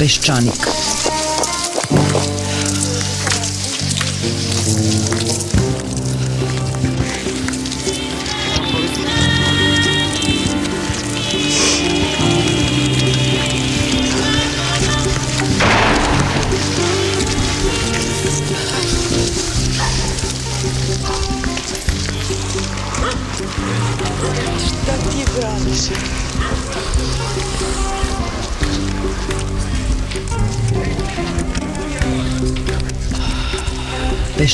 Peščanik.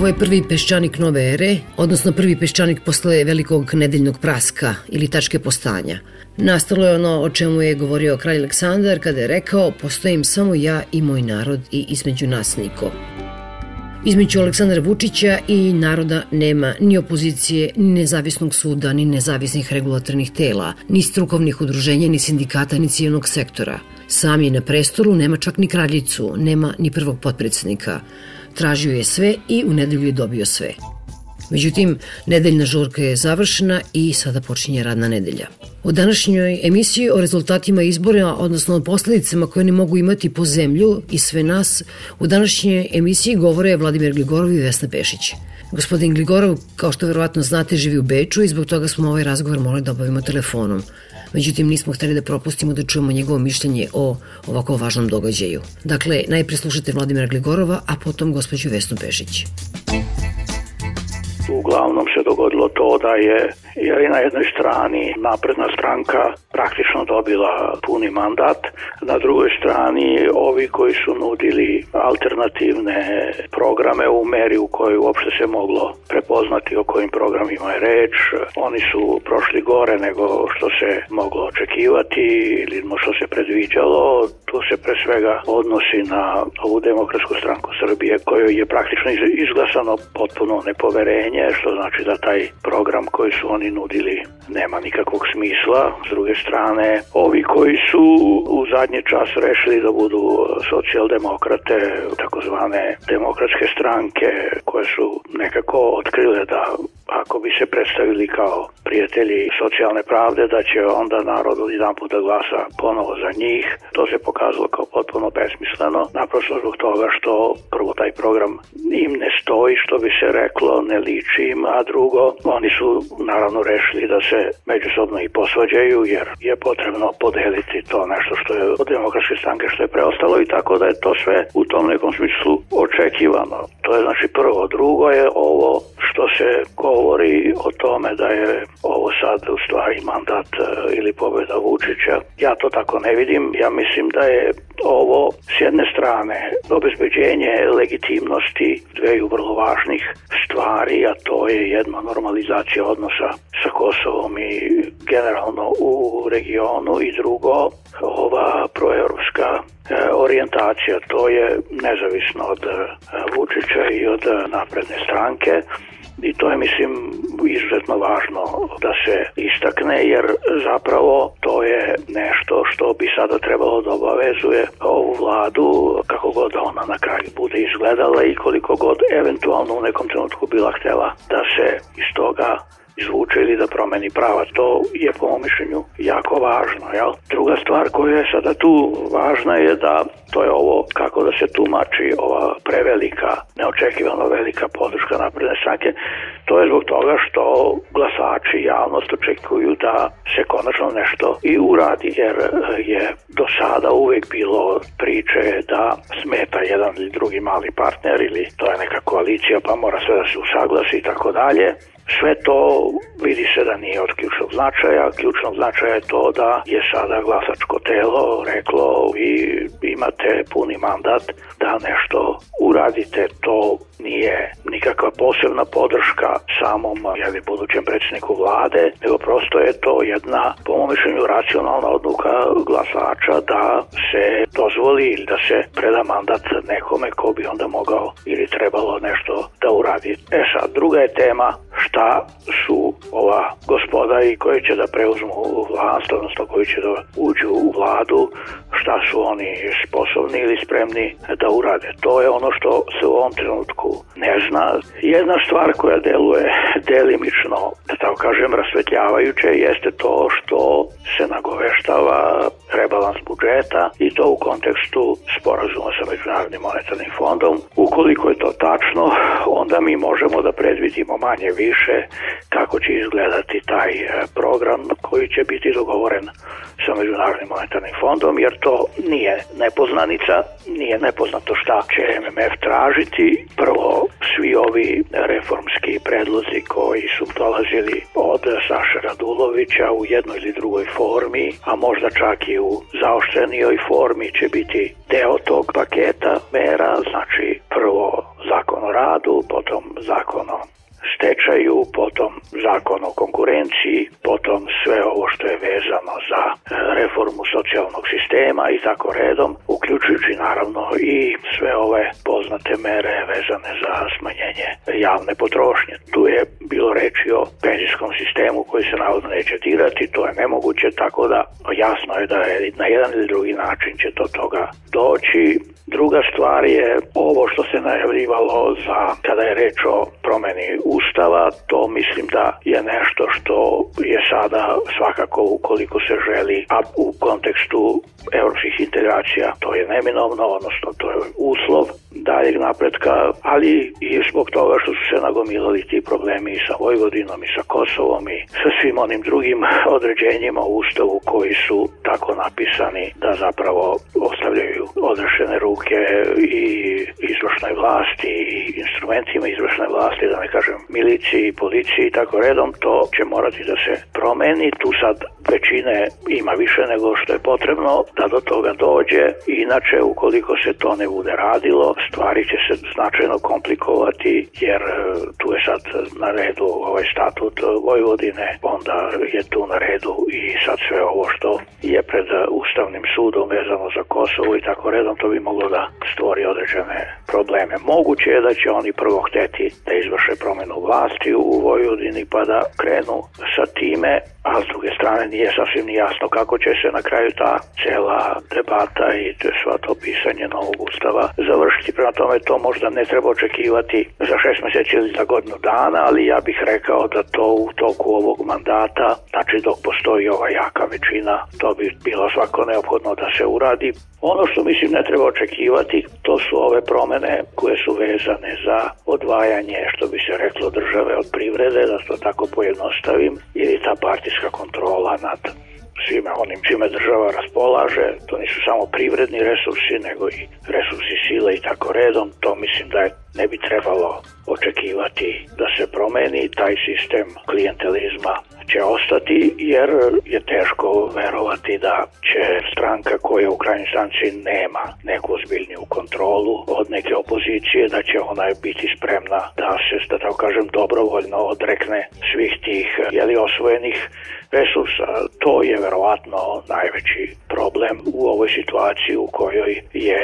Ovo je prvi peščanik nove ere, odnosno prvi peščanik posle velikog nedeljnog praska ili tačke postanja. Nastalo je ono o čemu je govorio kralj Aleksandar kada je rekao postojim samo ja i moj narod i između nas niko. Između Aleksandra Vučića i naroda nema ni opozicije, ni nezavisnog suda, ni nezavisnih regulatornih tela, ni strukovnih udruženja, ni sindikata, ni civilnog sektora. Sami na prestolu nema čak ni kraljicu, nema ni prvog potpredsednika. Tražio je sve i u nedelju je dobio sve. Međutim, nedeljna žurka je završena i sada počinje radna nedelja. O današnjoj emisiji o rezultatima izbora, odnosno o posledicama koje ne mogu imati po zemlju i sve nas, u današnjoj emisiji govore Vladimir Gligorov i Vesna Pešić. Gospodin Gligorov, kao što verovatno znate, živi u Beču i zbog toga smo ovaj razgovor morali da obavimo telefonom međutim nismo hteli da propustimo da čujemo njegovo mišljenje o ovako važnom događaju. Dakle, najpre slušajte Vladimira Gligorova, a potom gospođu Vesnu Bežić. Uglavnom se dogodilo to da je, je na jednoj strani napredna stranka praktično dobila puni mandat, na drugoj strani ovi koji su nudili alternativne programe u meri u kojoj uopšte se moglo prepoznati o kojim programima je reč, oni su prošli gore nego što se moglo očekivati ili što se predviđalo, to se pre svega odnosi na ovu demokratsku stranku Srbije kojoj je praktično izglasano potpuno nepoverenje, što znači da ta taj program koji su oni nudili nema nikakvog smisla. S druge strane, ovi koji su u zadnji čas rešili da budu e, socijaldemokrate, takozvane demokratske stranke koje su nekako otkrile da ako bi se predstavili kao prijatelji socijalne pravde, da će onda narod jedan put da glasa ponovo za njih. To se pokazalo kao potpuno besmisleno, naprosto zbog toga što prvo taj program im ne stoji, što bi se reklo, ne liči im, a drugo, oni su naravno rešili da se međusobno i posvađaju, jer je potrebno podeliti to nešto što je od demokratske stranke što je preostalo i tako da je to sve u tom nekom smislu očekivano. To je znači prvo. Drugo je ovo što se govori govori o tome da je ovo sad u stvari mandat e, ili pobeda Vučića. Ja to tako ne vidim. Ja mislim da je ovo s jedne strane obezbeđenje legitimnosti dveju vrlo važnih stvari, a to je jedna normalizacija odnosa sa Kosovom i generalno u regionu i drugo ova proeuropska e, orijentacija, to je nezavisno od e, Vučića i od napredne stranke i to je mislim izuzetno važno da se istakne jer zapravo to je nešto što bi sada trebalo da obavezuje ovu vladu kako god ona na kraju bude izgledala i koliko god eventualno u nekom trenutku bila htela da se iz toga izvuče ili da promeni prava. To je po mom mišljenju jako važno. Jel? Druga stvar koja je sada tu važna je da to je ovo kako da se tumači ova prevelika, neočekivano velika podrška napredne stranke. To je zbog toga što glasači i javnost očekuju da se konačno nešto i uradi jer je do sada uvek bilo priče da smeta jedan ili drugi mali partner ili to je neka koalicija pa mora sve da se usaglasi i tako dalje. Sve to vidi se da nije od ključnog značaja. Ključnog značaja je to da je sada glasačko telo reklo vi imate puni mandat da nešto uradite. To nije nikakva posebna podrška samom jeli, budućem predsjedniku vlade, nego prosto je to jedna, po mom mišljenju, racionalna odluka glasača da se dozvoli ili da se preda mandat nekome ko bi onda mogao ili trebalo nešto da uradi. E sad, druga je tema šta su ova gospoda i koji će da preuzmu vlast, odnosno koji će da uđu u vladu, šta su oni sposobni ili spremni da urade. To je ono što se u ovom trenutku ne zna. Jedna stvar koja deluje delimično, da tako kažem, rasvetljavajuće jeste to što se nagoveštava rebalans budžeta i to u kontekstu sporazuma sa Međunarodnim monetarnim fondom. Ukoliko je to tačno, onda mi možemo da predvidimo manje više kako će izgledati taj eh, program koji će biti dogovoren sa Međunarodnim monetarnim fondom, jer to to nije nepoznanica, nije nepoznato šta će MMF tražiti. Prvo, svi ovi reformski predlozi koji su dolazili od Saša Radulovića u jednoj ili drugoj formi, a možda čak i u zaoštrenijoj formi će biti deo tog paketa mera, znači prvo zakon o radu, potom zakon o stečaju, potom zakon o konkurenciji, potom sve ovo što je vezano za e, reformu socijalnog sistema i tako redom, uključujući naravno i sve ove poznate mere vezane za smanjenje javne potrošnje. Tu je bilo reči o penzijskom sistemu koji se navodno neće dirati, to je nemoguće, tako da jasno je da je na jedan ili drugi način će do toga doći. Druga stvar je ovo što se najavljivalo za kada je reč o promeni ustava, to mislim da je nešto što je sada svakako ukoliko se želi, a u kontekstu evropskih integracija to je neminovno, odnosno to je uslov daljeg napretka, ali i zbog toga što su se nagomilali ti problemi i sa Vojvodinom i sa Kosovom i sa svim onim drugim određenjima u Ustavu koji su tako napisani da zapravo ostavljaju odrešene ruke i izvršnoj vlasti i instrumentima izvršne vlasti, da ne kažem miliciji, policiji i tako redom, to će morati da se promeni. Tu sad većine ima više nego što je potrebno da do toga dođe. Inače, ukoliko se to ne bude radilo, stvari će se značajno komplikovati jer e, tu je sad na redu ovaj statut Vojvodine, onda je tu na redu i sad sve ovo što je pred Ustavnim sudom vezano za Kosovo i tako redom, to bi moglo da stvori određene probleme. Moguće je da će oni prvo hteti da izvrše promenu vlasti u Vojvodini pa da krenu sa time, a s druge strane nije sasvim jasno kako će se na kraju ta cela debata i to sva to pisanje novog ustava završiti. Prema tome to možda ne treba očekivati za šest meseci ili za godinu dana, ali ja bih rekao da to u toku ovog mandata, znači dok postoji ova jaka većina, to bi bilo svako neophodno da se uradi. Ono što mislim ne treba očekivati, to su ove promene organe koje su vezane za odvajanje, što bi se reklo, države od privrede, da to tako pojednostavim, ili ta partijska kontrola nad svime onim čime država raspolaže, to nisu samo privredni resursi, nego i resursi sile i tako redom, to mislim da je ne bi trebalo očekivati da se promeni taj sistem klijentelizma će ostati jer je teško verovati da će stranka koja u krajnjoj stanci nema neku ozbiljniju kontrolu od neke opozicije da će ona biti spremna da se, da tako kažem, dobrovoljno odrekne svih tih jeli osvojenih resursa. To je verovatno najveći problem u ovoj situaciji u kojoj je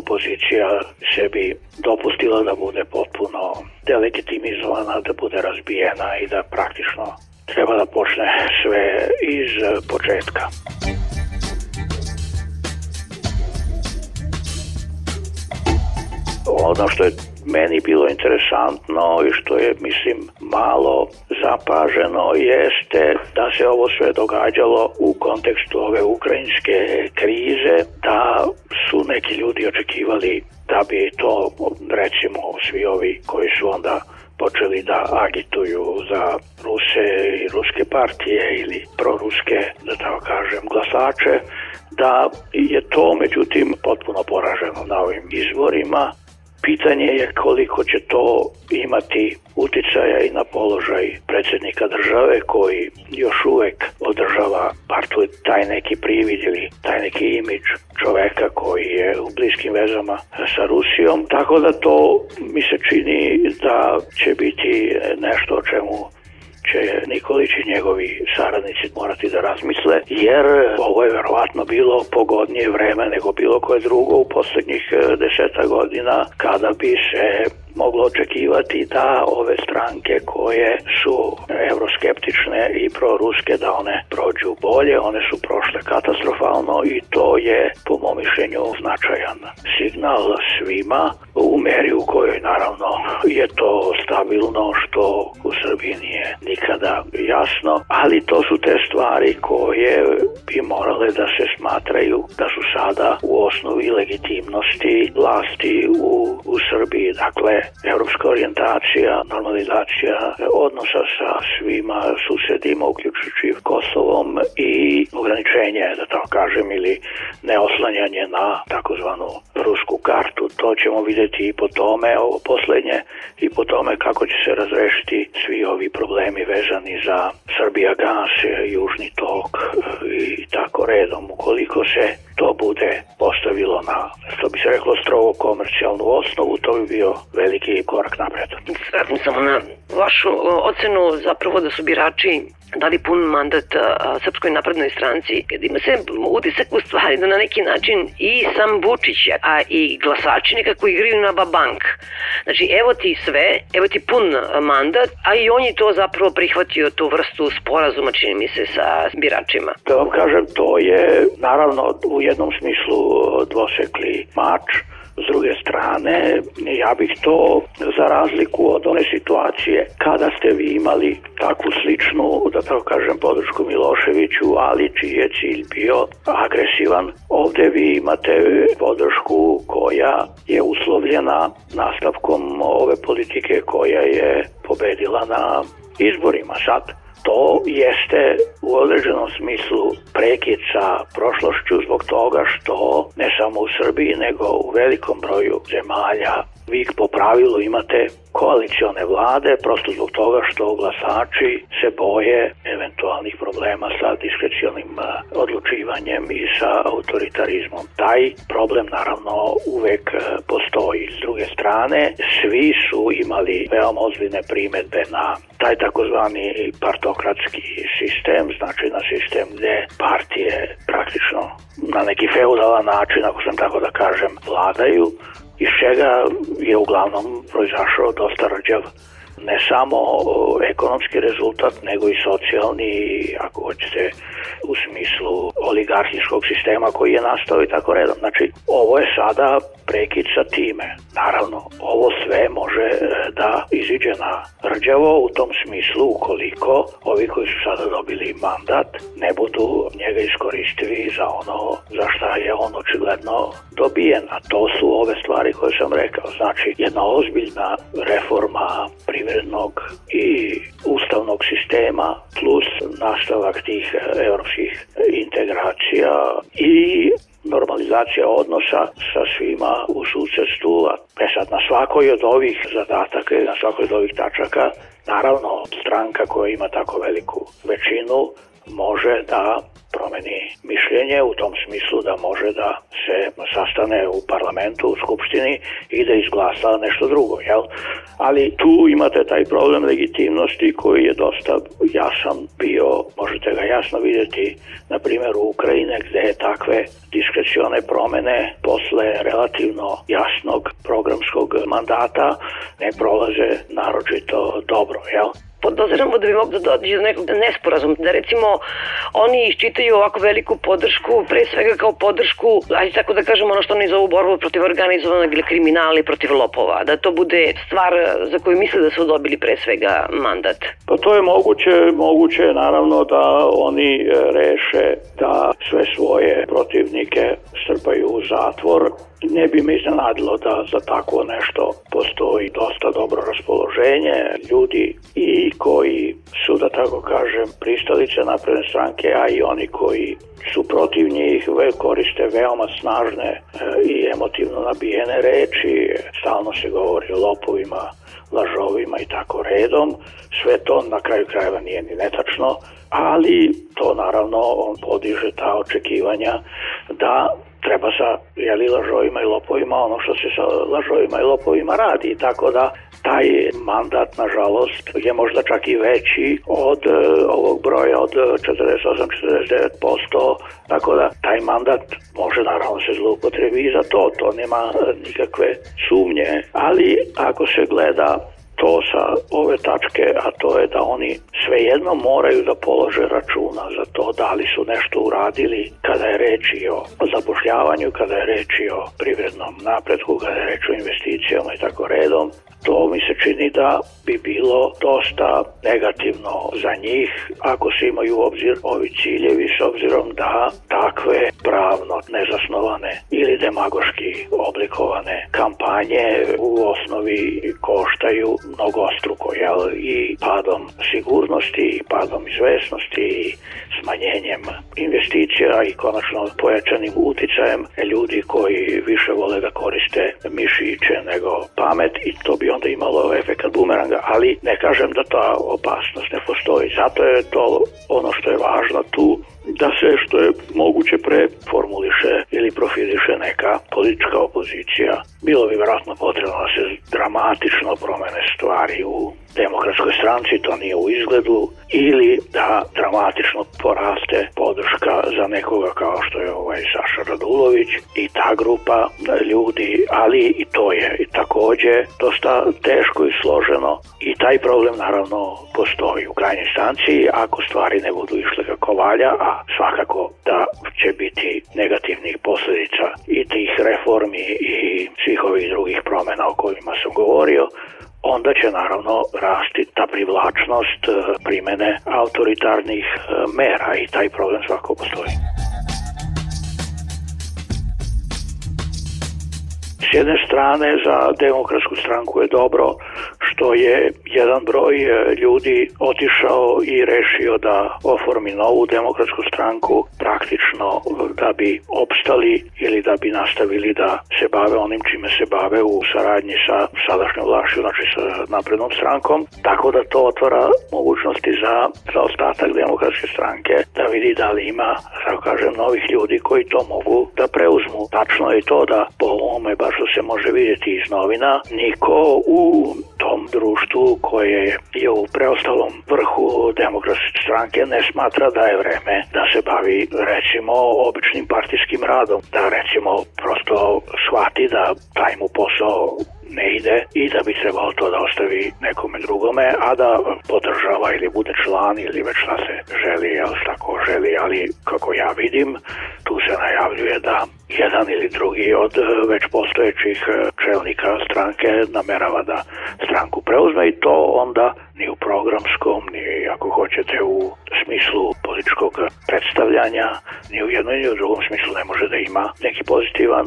opozicija sebi dopustila da bude potpuno delegitimizowana, da bude razbijena i da praktično treba da počne sve iz e, početka. Ono što je meni bilo interesantno i što je, mislim, malo zapaženo jeste da se ovo sve događalo u kontekstu ove ukrajinske krize, da su neki ljudi očekivali da bi to, recimo, svi ovi koji su onda počeli da agituju za Ruse i ruske partije ili proruske, da tako kažem, glasače, da je to međutim potpuno poraženo na ovim izborima Pitanje je koliko će to imati uticaja i na položaj predsednika države koji još uvek održava bar tu taj neki privid ili taj neki imidž čoveka koji je u bliskim vezama sa Rusijom. Tako da to mi se čini da će biti nešto o čemu će Nikolić i njegovi saradnici morati da razmisle, jer ovo je verovatno bilo pogodnije vreme nego bilo koje drugo u poslednjih eh, deseta godina kada bi se moglo očekivati da ove stranke koje su euroskeptične i proruske da one prođu bolje, one su prošle katastrofalno i to je po mom mišljenju značajan signal svima u meri u kojoj naravno je to stabilno što u Srbiji nije nikada jasno, ali to su te stvari koje bi morale da se smatraju da su sada u osnovi legitimnosti vlasti u, u Srbiji, dakle evropska orijentacija, normalizacija odnosa sa svima susedima, uključujući Kosovom i ograničenje, da tako kažem, ili neoslanjanje na takozvanu rusku kartu. To ćemo videti i po tome, ovo poslednje, i po tome kako će se razrešiti svi ovi problemi vezani za Srbija gas, južni tok e, i tako redom. Ukoliko se to bude postavilo na, što bi se reklo, strogo komercijalnu osnovu, to bi bio veliki korak napred. Sretno sam na vašu e, ocenu zapravo da su birači dali pun mandat a, e, Srpskoj naprednoj stranci. Ima se utisak u stvari da na neki način i sam Vučić, a i glasači nekako igraju na babank. Znači, evo ti sve, evo ti pun e, mandat, a i on je to zapravo prihvatio tu vrstu sporazuma, čini mi se, sa biračima. Da vam kažem, to je naravno u jednom smislu dvosekli mač, S druge strane, ja bih to za razliku od one situacije kada ste vi imali takvu sličnu, da tako kažem, podršku Miloševiću, ali čiji je cilj bio agresivan. ovde vi imate podršku koja je uslovljena nastavkom ove politike koja je pobedila na izborima. Sad, to jeste u određenom smislu prekid sa prošlošću zbog toga što ne samo u Srbiji nego u velikom broju zemalja vi po pravilu imate koalicione vlade prosto zbog toga što glasači se boje eventualnih problema sa diskrecionim eh, odlučivanjem i sa autoritarizmom. Taj problem naravno uvek eh, postoji. S druge strane, svi su imali veoma ozbiljne primetbe na taj takozvani partokratski sistem, znači na sistem gde partije praktično na neki feudalan način, ako sam tako da kažem, vladaju, iz čega je uglavnom proizašao dosta rđav ne samo ekonomski rezultat, nego i socijalni, ako hoćete, u smislu oligarhijskog sistema koji je nastao i tako redom. Znači, ovo je sada prekid sa time. Naravno, ovo sve može e, da iziđe na rđavo u tom smislu ukoliko ovi koji su sada dobili mandat ne budu njega iskoristili za ono za šta je on očigledno dobijen. A to su ove stvari koje sam rekao. Znači, jedna ozbiljna reforma privrednog i ustavnog sistema plus nastavak tih e, evropskih integracija demokracija i normalizacija odnosa sa svima u susedstvu. E sad, na svakoj od ovih zadataka i na svakoj od ovih tačaka, naravno, stranka koja ima tako veliku većinu može da promeni mišljenje u tom smislu da može da se sastane u parlamentu, u skupštini i da izglasa nešto drugo, jel? Ali tu imate taj problem legitimnosti koji je dosta jasan bio, možete ga jasno videti, na u Ukrajine gde je takve diskrecione promene posle relativno jasnog programskog mandata ne prolaze naročito dobro, jel? podoziramo da bi moglo da dođe do nekog nesporazuma, da recimo oni iščitaju ovako veliku podršku, pre svega kao podršku, ajde tako da kažemo ono što oni zovu borbu protiv organizovanog ili kriminala i protiv lopova, da to bude stvar za koju misle da su dobili pre svega mandat. Pa to je moguće, moguće je naravno da oni e, reše da sve svoje protivnike strpaju u zatvor Ne bi me iznenadilo da za tako nešto postoji dosta dobro raspoloženje ljudi i koji su, da tako kažem, pristalice napredne stranke, a i oni koji su protiv njih ve koriste veoma snažne e, i emotivno nabijene reči, stalno se govori o lopovima, lažovima i tako redom. Sve to na kraju krajeva nije ni netačno, ali to naravno on podiže ta očekivanja da treba sa jeli, lažovima i lopovima ono što se sa lažovima i lopovima radi. Tako da taj mandat, nažalost, je možda čak i veći od e, ovog broja od 48-49%, tako da taj mandat može naravno se zloupotrebi i za to, to nema nikakve sumnje, ali ako se gleda to sa ove tačke, a to je da oni svejedno moraju da polože računa za to da li su nešto uradili kada je reči o zapošljavanju, kada je reči o privrednom napretku, kada je reč o investicijama i tako redom, To mi se čini da bi bilo dosta negativno za njih ako se imaju u obzir ovi ciljevi s obzirom da takve pravno nezasnovane ili demagoški oblikovane kampanje u osnovi koštaju mnogostruko jel? i padom sigurnosti i padom izvesnosti i smanjenjem investicija i konačno pojačanim uticajem ljudi koji više vole da koriste mišiće nego pamet i to bi bi onda imalo efekat bumeranga, ali ne kažem da ta opasnost ne postoji. Zato je to ono što je važno tu da se što je moguće pre formuliše ili profiliše neka politička opozicija. Bilo bi vjerojatno potrebno da se dramatično promene stvari u demokratskoj stranci, to nije u izgledu, ili da dramatično poraste podrška za nekoga kao što je ovaj Saša Radulović i ta grupa ljudi, ali i to je i takođe dosta teško i složeno i taj problem naravno postoji u krajnjoj stanci ako stvari ne budu išle kako valja, a svakako da će biti negativnih posledica i tih reformi i svih ovih drugih promena o kojima sam govorio, onda će naravno rasti ta privlačnost e, primene autoritarnih e, mera i taj problem svako postoji. S jedne strane za demokratsku stranku je dobro što je jedan broj e, ljudi otišao i rešio da oformi novu demokratsku stranku praktično e, da bi opstali ili da bi nastavili da se bave onim čime se bave u saradnji sa sadašnjom vlašću, znači sa naprednom strankom, tako da to otvara mogućnosti za, za ostatak demokratske stranke da vidi da li ima, da tako kažem, novih ljudi koji to mogu da preuzmu. Tačno je i to da po ovome bar kao što se može vidjeti iz novina, niko u tom društvu koje je u preostalom vrhu demokratske stranke ne smatra da je vreme da se bavi recimo običnim partijskim radom, da recimo prosto shvati da taj mu posao ne ide i da bi trebalo to da ostavi nekome drugome, a da podržava ili bude član ili već šta se želi, jel tako želi, ali kako ja vidim, tu se najavljuje da jedan ili drugi od e, već postojećih e, čelnika stranke namerava da stranku preuzme i to onda ni u programskom, ni ako hoćete u smislu političkog predstavljanja, ni u jednom ni u drugom smislu ne može da ima neki pozitivan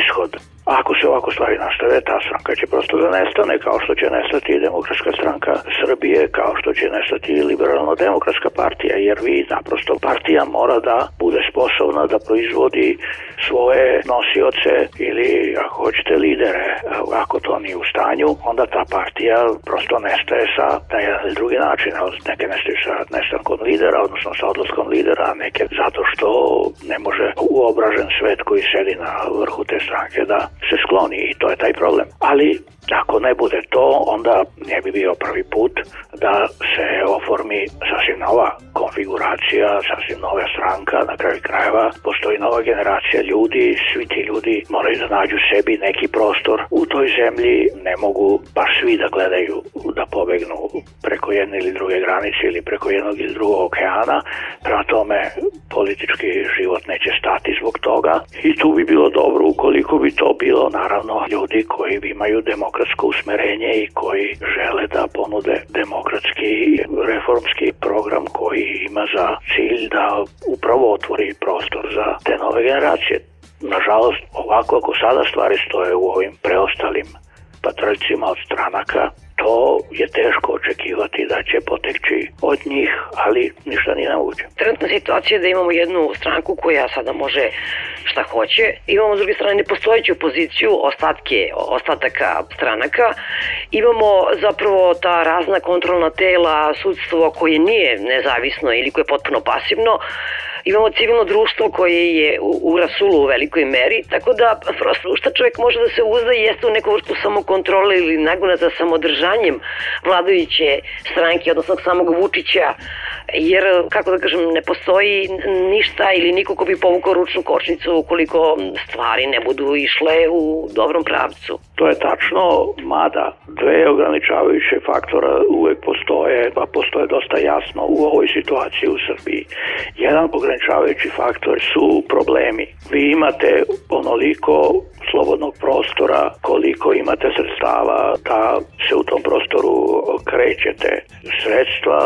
ishod. Ako se ovako stvari nastave, ta stranka će prosto da nestane, kao što će nestati i Demokratska stranka Srbije, kao što će nestati i Liberalno-demokratska partija, jer vi naprosto partija mora da bude sposobna da proizvodi svoje nosioce ili, ako hoćete, lidere. Ako to nije u stanju, onda ta partija prosto nestaje sa na jedan ili drugi način. Neke nestaju sa nestankom lidera, odnosno sa odlaskom lidera, a neke zato što ne može uobražen svet koji sedi na vrhu te stranke da se skloni i to je taj problem. Ali Znači, ako ne bude to, onda ne bi bio prvi put da se oformi sasvim nova konfiguracija, sasvim nova stranka, na kraju krajeva postoji nova generacija ljudi, svi ti ljudi moraju da nađu sebi neki prostor u toj zemlji, ne mogu baš svi da gledaju da pobegnu preko jedne ili druge granice ili preko jednog ili drugog okeana, prema tome politički život neće stati zbog toga i tu bi bilo dobro ukoliko bi to bilo naravno ljudi koji imaju demokratiju demokratsko usmerenje i koji žele da ponude demokratski reformski program koji ima za cilj da upravo otvori prostor za te nove generacije. Nažalost, ovako ako sada stvari stoje u ovim preostalim patrljcima od stranaka, to je teško očekivati da će poteći od njih, ali ništa nije nauče. Trenutna situacija je da imamo jednu stranku koja sada može šta hoće, imamo s druge strane nepostojeću opoziciju, ostatke, ostataka stranaka, imamo zapravo ta razna kontrolna tela, sudstvo koje nije nezavisno ili koje je potpuno pasivno, imamo civilno društvo koje je u, u rasulu u velikoj meri, tako da prosto šta čovjek može da se uzda jeste u neku vrstu samokontrole ili nagona za samodržanjem vladajuće stranke, odnosno samog Vučića, jer, kako da kažem, ne postoji ništa ili niko ko bi povukao ručnu kočnicu ukoliko stvari ne budu išle u dobrom pravcu. To je tačno, mada dve ograničavajuće faktora uvek postoje, pa postoje dosta jasno u ovoj situaciji u Srbiji. Jedan pogled ograničavajući faktor su problemi. Vi imate onoliko slobodnog prostora, koliko imate sredstava da se u tom prostoru krećete. Sredstva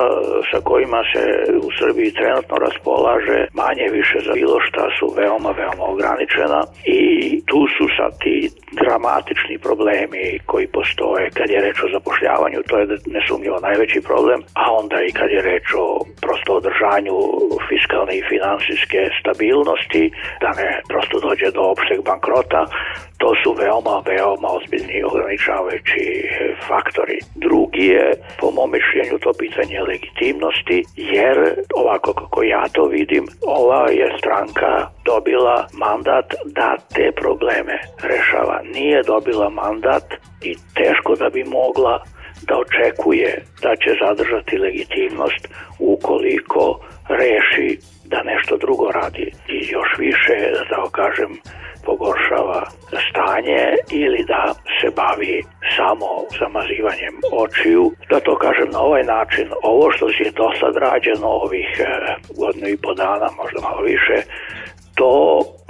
sa kojima se u Srbiji trenutno raspolaže manje više za bilo šta su veoma, veoma ograničena i tu su sad ti dramatični problemi koji postoje kad je reč o zapošljavanju, to je nesumnjivo najveći problem, a onda i kad je reč o prosto održanju fiskalne i finansijske stabilnosti, da ne prosto dođe do opšteg bankrota, To su veoma, veoma ozbiljni ograničavajući e, faktori. Drugi je, po mom mišljenju, to pitanje legitimnosti, jer ovako kako ja to vidim, ova je stranka dobila mandat da te probleme rešava. Nije dobila mandat i teško da bi mogla da očekuje da će zadržati legitimnost ukoliko reši da nešto drugo radi i još više, da kažem, pogoršava stanje ili da se bavi samo zamazivanjem očiju. Da to kažem na ovaj način, ovo što je do sad rađeno ovih e, godinu i po dana, možda malo više, to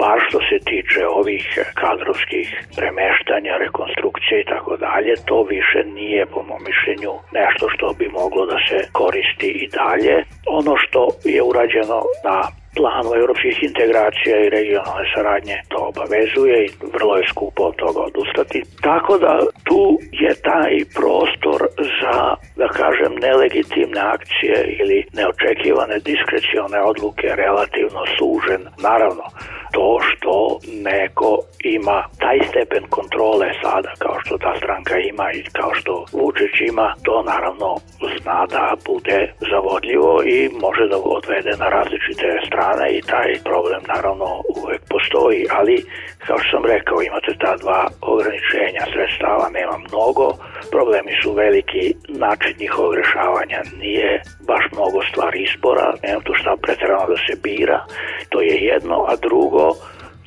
baš što se tiče ovih kadrovskih premeštanja, rekonstrukcije i tako dalje, to više nije po mom mišljenju nešto što bi moglo da se koristi i dalje. Ono što je urađeno na planu europskih integracija i regionalne saradnje to obavezuje i vrlo je skupo od toga odustati. Tako da tu je taj prostor za, da kažem, nelegitimne akcije ili neočekivane diskrecione odluke relativno sužen. Naravno, to što neko ima taj stepen kontrole sada kao što ta stranka ima i kao što Vučić ima, to naravno zna da bude zavodljivo i može da odvede na različite strane dana i taj problem naravno uvek postoji, ali kao što sam rekao imate ta dva ograničenja sredstava, nema mnogo, problemi su veliki, način njihovog rešavanja nije baš mnogo stvar izbora, nema tu šta pretrano da se bira, to je jedno, a drugo,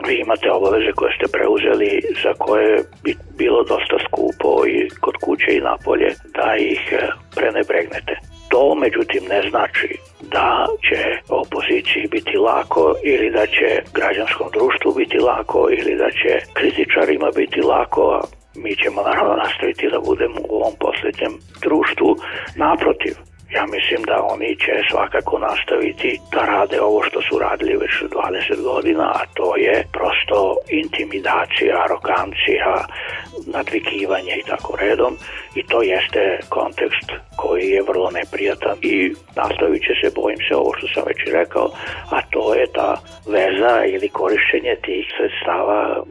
vi imate obaveze koje ste preuzeli za koje bi bilo dosta skupo i kod kuće i napolje da ih eh, prenebregnete. To međutim ne znači da će opoziciji biti lako ili da će građanskom društvu biti lako ili da će kritičarima biti lako. Mi ćemo naravno nastaviti da budemo u ovom posljednjem društvu. Naprotiv, Ja mislim da oni će svakako nastaviti da rade ovo što su radili već 20 godina, a to je prosto intimidacija, arogancija, nadvikivanje i tako redom i to jeste kontekst koji je vrlo neprijatan i nastavit će se, bojim se ovo što sam već rekao, a to je ta veza ili korišćenje tih sredstava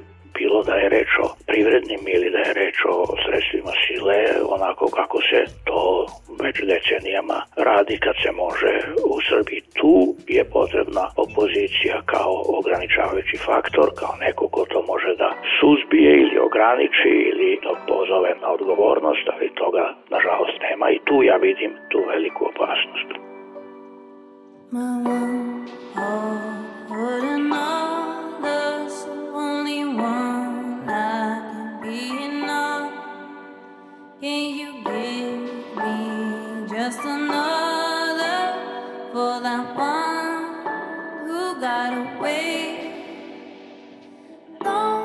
bilo da je reč o privrednim ili da je reč o sredstvima sile, onako kako se to već decenijama radi kad se može u Srbiji. Tu je potrebna opozicija kao ograničavajući faktor, kao neko ko to može da suzbije ili ograniči ili to pozove na odgovornost, ali toga nažalost nema i tu ja vidim tu veliku opasnost. My one, all, all only one that can be enough. Can you give me just another for that one who got away? Don't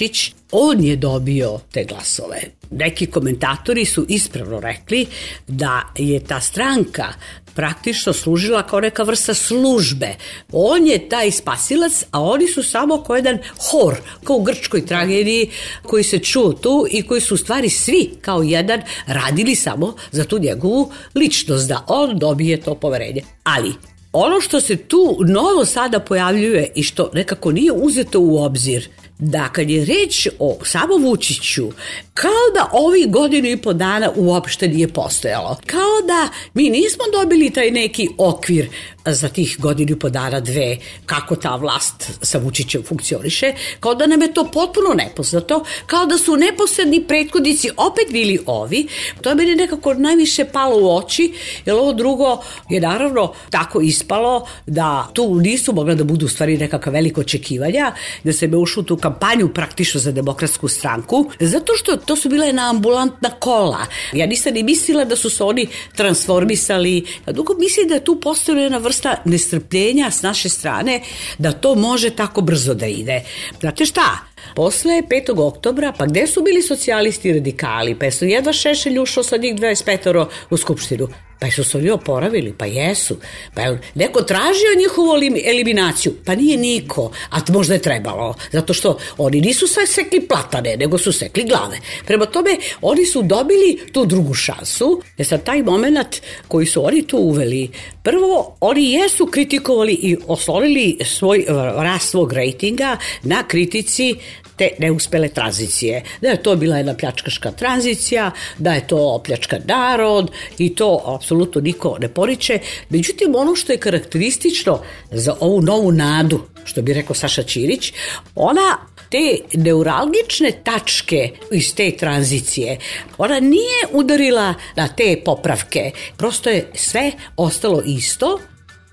Vučić, on je dobio te glasove. Neki komentatori su ispravno rekli da je ta stranka praktično služila kao neka vrsta službe. On je taj spasilac, a oni su samo kao jedan hor, kao u grčkoj tragediji koji se čuo tu i koji su u stvari svi kao jedan radili samo za tu njegovu ličnost, da on dobije to poverenje. Ali Ono što se tu novo sada pojavljuje i što nekako nije uzeto u obzir da kad je reč o samom Vučiću, kao da ovih godinu i po dana uopšte nije postojalo. Kao da mi nismo dobili taj neki okvir za tih godinu i po dana, dve, kako ta vlast sa Vučićem funkcioniše, kao da nam je to potpuno nepoznato, kao da su neposredni prethodnici opet bili ovi, to je meni nekako najviše palo u oči, jer ovo drugo je naravno tako ispalo da tu nisu mogla da budu stvari nekakva veliko očekivanja, da se me ušlo tu kampanja kampanju praktično za demokratsku stranku, zato što to su bile na ambulantna kola. Ja nisam ni mislila da su se oni transformisali. Ja dugo mislim da je tu postojala jedna vrsta nestrpljenja s naše strane da to može tako brzo da ide. Znate šta, Posle 5. oktobra, pa gde su bili socijalisti i radikali? Pa jesu jedva Šešelj ušao sa njih 25 u Skupštinu. Pa jesu se oni oporavili? Pa jesu. Pa je neko tražio njihovu eliminaciju? Pa nije niko, a možda je trebalo. Zato što oni nisu sve sekli platane, nego su sekli glave. Prema tome, oni su dobili tu drugu šansu. Jer sad taj moment koji su oni tu uveli, prvo, oni jesu kritikovali i oslonili svoj, rast svog rejtinga na kritici te neuspele tranzicije. Da je to bila jedna pljačkaška tranzicija, da je to pljačka narod i to apsolutno niko ne poriče. Međutim, ono što je karakteristično za ovu novu nadu, što bi rekao Saša Ćirić, ona te neuralgične tačke iz te tranzicije, ona nije udarila na te popravke. Prosto je sve ostalo isto,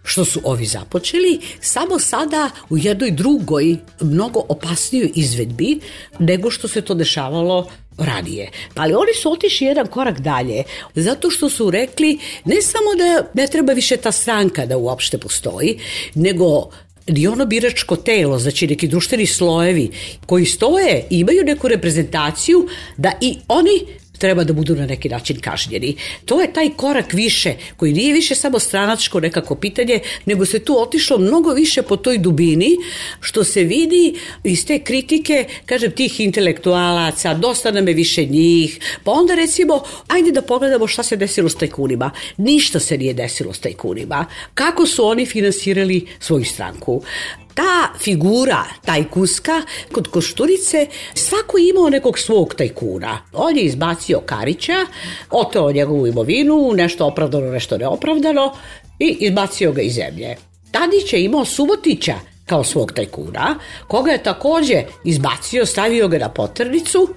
što su ovi započeli, samo sada u jednoj drugoj, mnogo opasnijoj izvedbi nego što se to dešavalo ranije. Pa ali oni su otišli jedan korak dalje, zato što su rekli ne samo da ne treba više ta stranka da uopšte postoji, nego ni ono biračko telo, znači neki društveni slojevi koji stoje i imaju neku reprezentaciju da i oni treba da budu na neki način kažnjeni. To je taj korak više, koji nije više samo stranačko nekako pitanje, nego se tu otišlo mnogo više po toj dubini, što se vidi iz te kritike, kažem, tih intelektualaca, dosta nam je više njih, pa onda recimo, ajde da pogledamo šta se desilo s tajkunima. Ništa se nije desilo s tajkunima. Kako su oni finansirali svoju stranku? ta figura tajkuska kod Košturice svako je imao nekog svog tajkuna. On je izbacio Karića, oteo njegovu imovinu, nešto opravdano, nešto neopravdano i izbacio ga iz zemlje. Tadić je imao Subotića kao svog tajkuna, koga je takođe izbacio, stavio ga na potrnicu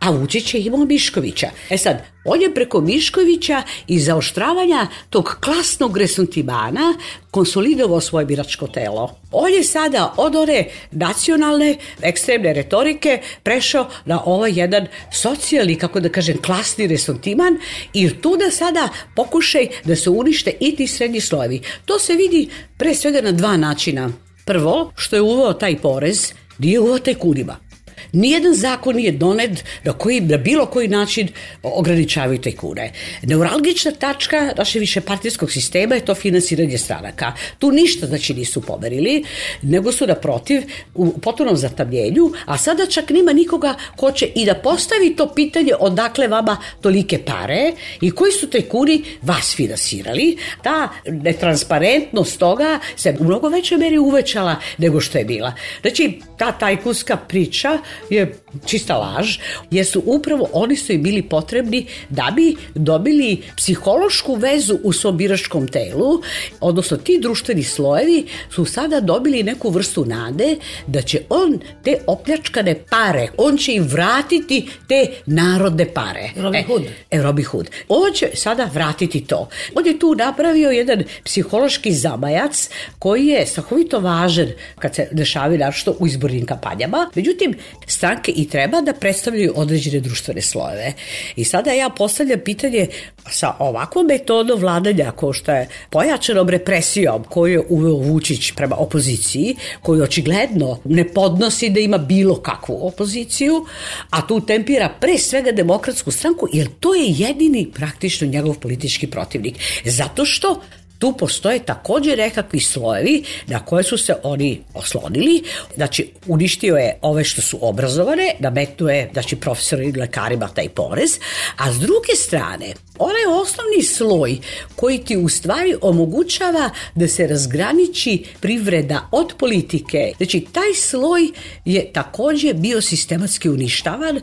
a Vučić je imao Miškovića. E sad, on je preko Miškovića i zaoštravanja tog klasnog resentimana konsolidovao svoje biračko telo. On je sada od one nacionalne, ekstremne retorike prešao na ovaj jedan socijalni, kako da kažem, klasni resortiman i tu da sada pokušaj da se unište i ti srednji slojevi. To se vidi pre svega na dva načina. Prvo, što je uveo taj porez, nije uveo taj kunima. Nijedan zakon nije donet na, da koji, na da bilo koji način ograničavaju kure. Neuralgična tačka naše partijskog sistema je to finansiranje stranaka. Tu ništa znači nisu pomerili, nego su naprotiv u potpunom zatamljenju, a sada čak nima nikoga ko će i da postavi to pitanje odakle vama tolike pare i koji su te tajkuni vas finansirali. Ta netransparentnost toga se u mnogo većoj meri uvećala nego što je bila. Znači, ta tajkunska priča je čista laž, jer su upravo oni su i bili potrebni da bi dobili psihološku vezu u svom biračkom telu, odnosno ti društveni slojevi su sada dobili neku vrstu nade da će on te opljačkane pare, on će im vratiti te narodne pare. E, Robin e, Hood. E, Robin Hood. On će sada vratiti to. On je tu napravio jedan psihološki zamajac koji je strahovito važan kad se dešavaju našto u izbornim kampanjama. Međutim, stranke i treba da predstavljaju određene društvene slojeve. I sada ja postavljam pitanje sa ovakvom metodom vladanja ko što je pojačanom represijom koju je uveo Vučić prema opoziciji, koju očigledno ne podnosi da ima bilo kakvu opoziciju, a tu tempira pre svega demokratsku stranku, jer to je jedini praktično njegov politički protivnik. Zato što tu postoje takođe nekakvi slojevi na koje su se oni oslonili. Znači, uništio je ove što su obrazovane, nametnuo je znači, profesorima i lekarima taj porez, a s druge strane, onaj osnovni sloj koji ti u stvari omogućava da se razgraniči privreda od politike. Znači, taj sloj je takođe bio sistematski uništavan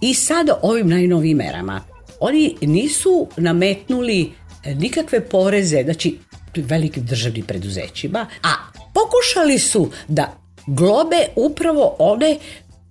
i sada ovim najnovim merama. Oni nisu nametnuli nikakve poreze, znači velikim državnim preduzećima, a pokušali su da globe upravo one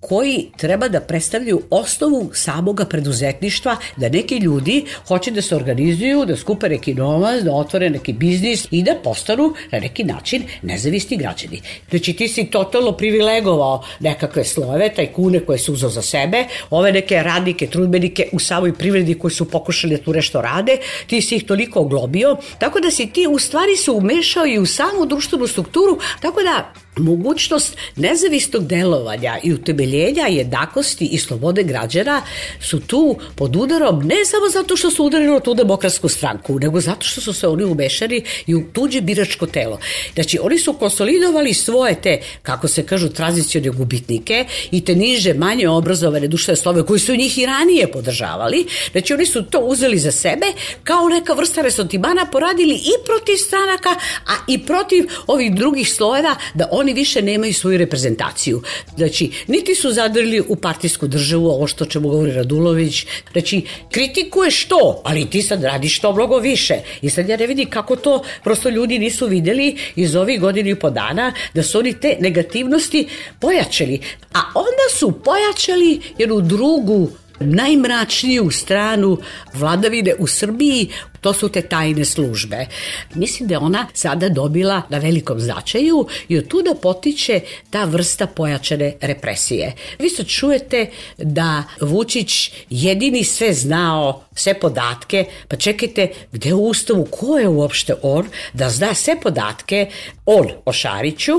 koji treba da predstavljaju osnovu samoga preduzetništva, da neki ljudi hoće da se organizuju, da skupe neki novac, da otvore neki biznis i da postanu na neki način nezavisni građani. Znači ti si totalno privilegovao nekakve slojeve, kune koje su uzao za sebe, ove neke radnike, trudbenike u samoj privredi koji su pokušali da tu nešto rade, ti si ih toliko oglobio, tako da si ti u stvari se umešao i u samu društvenu strukturu, tako da Mogućnost nezavisnog delovanja i utemeljenja jednakosti i slobode građana su tu pod udarom ne samo zato što su udarili na tu demokratsku stranku, nego zato što su se oni umešali i u tuđe biračko telo. Znači, oni su konsolidovali svoje te, kako se kažu, tranzicijone gubitnike i te niže, manje obrazovane društvene slove koji su njih i ranije podržavali. Znači, oni su to uzeli za sebe kao neka vrsta resortimana, poradili i protiv stranaka, a i protiv ovih drugih slojeva da oni oni više nemaju svoju reprezentaciju. Znači, niti su zadrili u partijsku državu, ovo što čemu govori Radulović. Znači, kritikuješ to, ali ti sad radiš to mnogo više. I sad ja ne vidim kako to prosto ljudi nisu videli iz ovih godina i po dana, da su oni te negativnosti pojačali. A onda su pojačali jednu drugu najmračniju stranu vladavine u Srbiji, to su te tajne službe. Mislim da je ona sada dobila na velikom značaju i od tuda potiče ta vrsta pojačane represije. Vi sad čujete da Vučić jedini sve znao, sve podatke, pa čekajte, gde u Ustavu, ko je uopšte on, da zna sve podatke, on o Šariću,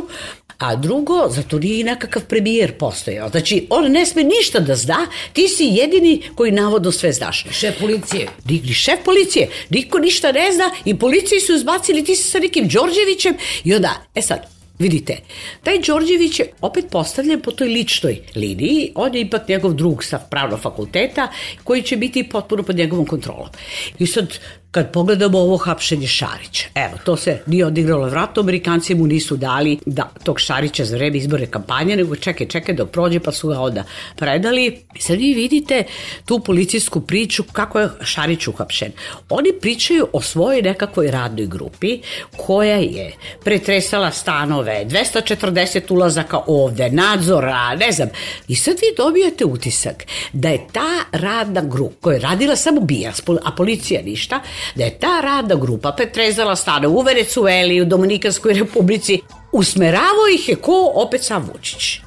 A drugo, zato nije i nekakav premijer postojao. Znači, on ne sme ništa da zna, ti si jedini koji navodno sve znaš. Šef policije. Ni, šef policije, niko ništa ne zna i policiji su izbacili, ti si sa nekim Đorđevićem i onda, e sad, Vidite, taj Đorđević je opet postavljen po toj ličnoj liniji, on je ipak njegov drug sa pravnog fakulteta koji će biti potpuno pod njegovom kontrolom. I sad Kad pogledamo ovo hapšenje Šarić, evo, to se nije odigralo vratno, Amerikanci mu nisu dali da tog Šarića za vreme izborne kampanje, nego čekaj, čekaj da prođe, pa su ga onda predali. Sad vi vidite tu policijsku priču kako je Šarić uhapšen. Oni pričaju o svojoj nekakvoj radnoj grupi koja je pretresala stanove, 240 ulazaka ovde, nadzora, ne znam. I sad vi dobijate utisak da je ta radna grupa koja je radila samo Bijaspol, a policija ništa, da je ta radna grupa pretrezala stane u Venecueli, u Dominikanskoj republici, usmeravao ih je ko opet sam Vučić.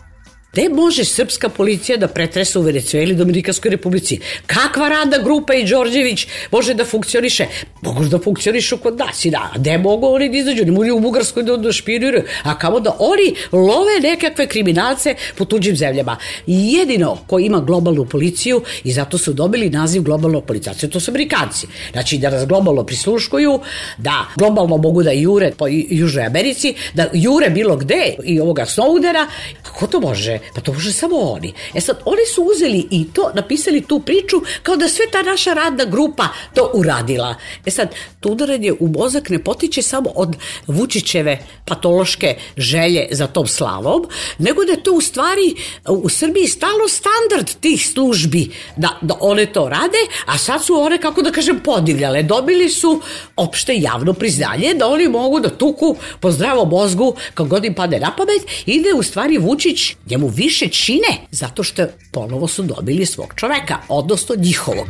Gde može srpska policija da pretresa u Venecueli i Dominikanskoj republici? Kakva rada grupa i Đorđević može da funkcioniše? Mogu da funkcionišu kod nas i da, gde mogu oni da izađu? Ne mogu u Bugarskoj da došpiniraju, a kamo da oni love nekakve kriminalce po tuđim zemljama. Jedino ko ima globalnu policiju i zato su dobili naziv globalno policacija, to su Amerikanci. Znači da nas globalno prisluškuju, da globalno mogu da jure po Južnoj Americi, da jure bilo gde i ovoga Snowdena, kako to može? Pa to može samo oni. E sad, oni su uzeli i to, napisali tu priču kao da sve ta naša radna grupa to uradila. E sad, to udaranje u mozak ne potiče samo od Vučićeve patološke želje za tom slavom, nego da je to u stvari u Srbiji stalo standard tih službi da, da one to rade, a sad su one, kako da kažem, podivljale. Dobili su opšte javno priznanje da oni mogu da tuku po zdravom mozgu kako god im pade na pamet i da je u stvari Vučić njemu mu više čine zato što ponovo su dobili svog čoveka, odnosno njihovog.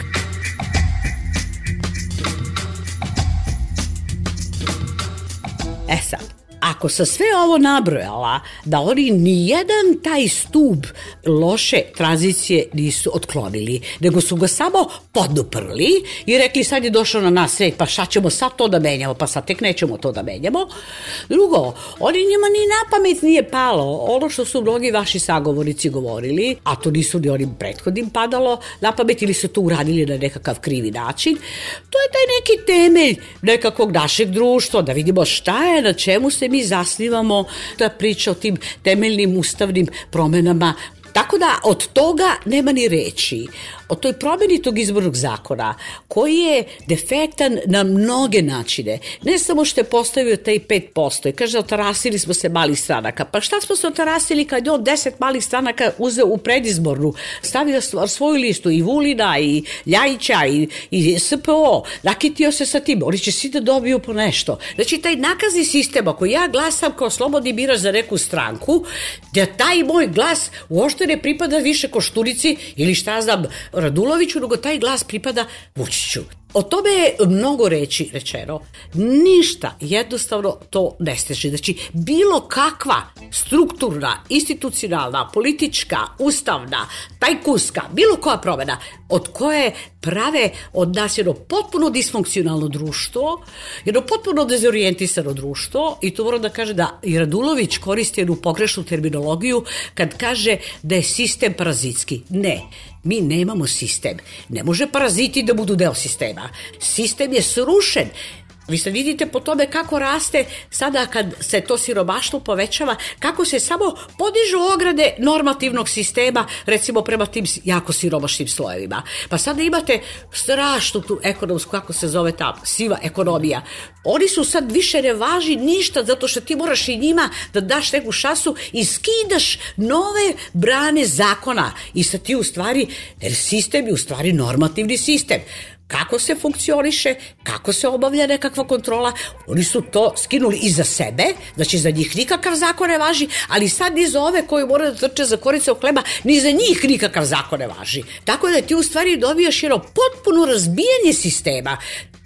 E sad, ako sa sve ovo nabrojala, da oni ni jedan taj stub loše tranzicije nisu otklonili, nego su ga samo poduprli i rekli sad je došao na nas red, pa šta ćemo sad to da menjamo, pa sad tek nećemo to da menjamo. Drugo, oni njima ni na pamet nije palo ono što su mnogi vaši sagovornici govorili, a to nisu ni onim prethodnim padalo na pamet ili su to uradili na nekakav krivi način. To je taj neki temelj nekakvog našeg društva, da vidimo šta je, na čemu se mi mi zasnivamo ta priča o tim temeljnim ustavnim promenama Tako da od toga nema ni reći o toj promeni tog izbornog zakona koji je defektan na mnoge načine. Ne samo što je postavio taj 5% i kaže otarasili smo se malih stranaka. Pa šta smo se otarasili kad je on 10 malih stranaka uzeo u predizbornu, stavio svoju listu i Vulina i Ljajića i, i SPO, rakitio se sa tim, oni će svi da dobiju po nešto. Znači taj nakazni sistem, ako ja glasam kao slobodni birač za neku stranku, da taj moj glas uošte ne pripada više košturici ili šta znam Raduloviću, nego taj glas pripada Vučiću. O tome je mnogo reći rečeno. Ništa jednostavno to ne steže. Znači, bilo kakva strukturna, institucionalna, politička, ustavna, tajkunska, bilo koja promena, od koje prave od nas jedno potpuno disfunkcionalno društvo, jedno potpuno dezorijentisano društvo i to moram da kaže da i Radulović koristi jednu pogrešnu terminologiju kad kaže da je sistem parazitski. Ne, Mi nemamo sistem. Ne može paraziti da budu deo sistema. Sistem je srušen. Vi se vidite po tome kako raste sada kad se to sirobaštvo povećava, kako se samo podižu ograde normativnog sistema recimo prema tim jako siromašnim slojevima. Pa sada imate strašnu tu ekonomsku, kako se zove ta siva ekonomija. Oni su sad više ne važi ništa zato što ti moraš i njima da daš neku šasu i skidaš nove brane zakona i sad ti u stvari, jer sistem je u stvari normativni sistem kako se funkcioniše, kako se obavlja nekakva kontrola, oni su to skinuli iza sebe, znači za njih nikakav zakon ne važi, ali sad ni za ove koji moraju da trče za korice u hleba, ni za njih nikakav zakon ne važi. Tako da ti u stvari dobijaš jedno potpuno razbijanje sistema.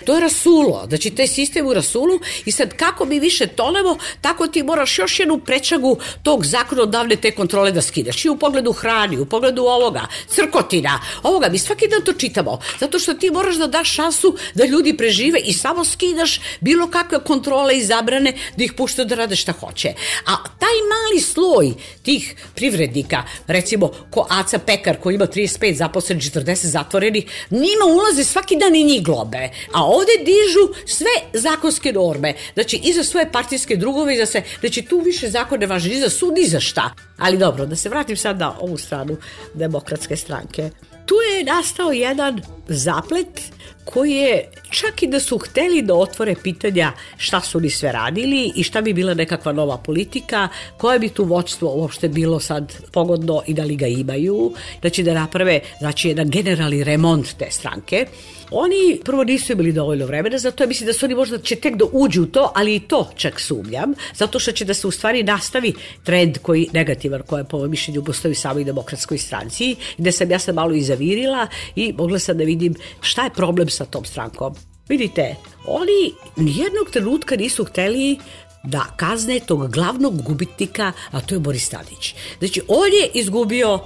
To je rasulo, znači taj sistem u rasulu i sad kako bi više tolevo, tako ti moraš još jednu prečagu tog zakonodavne te kontrole da skineš. I u pogledu hrani, u pogledu ovoga, crkotina, ovoga, mi svaki dan to čitamo, zato što ti moraš da daš šansu da ljudi prežive i samo skidaš bilo kakve kontrole i zabrane da ih pušta da rade šta hoće. A taj mali sloj tih privrednika, recimo ko Aca Pekar koji ima 35 zaposlenih, 40 zatvorenih, njima ulaze svaki dan i njih globe. A ovde dižu sve zakonske norme. Znači, i za svoje partijske drugove, i za sve. Znači, tu više zakon ne važi ni za sud, ni za šta. Ali dobro, da se vratim sad na ovu stranu demokratske stranke. Tu je nastao jedan zaplet koji je, čak i da su hteli da otvore pitanja šta su oni sve radili i šta bi bila nekakva nova politika, koje bi tu vođstvo uopšte bilo sad pogodno i da li ga imaju, da znači, će da naprave znači, jedan generalni remont te stranke. Oni prvo nisu imali dovoljno vremena, zato ja mislim da su oni možda će tek da uđu u to, ali i to čak sumnjam, zato što će da se u stvari nastavi trend koji negativan, koja je po mojom mišljenju postoji samo i demokratskoj stranci, gde sam ja sam malo i zavirila i mogla sam da vidim šta je problem sa tom strankom. Vidite, oni nijednog trenutka nisu hteli da kazne tog glavnog gubitnika, a to je Boris Stadić. Znači, on je izgubio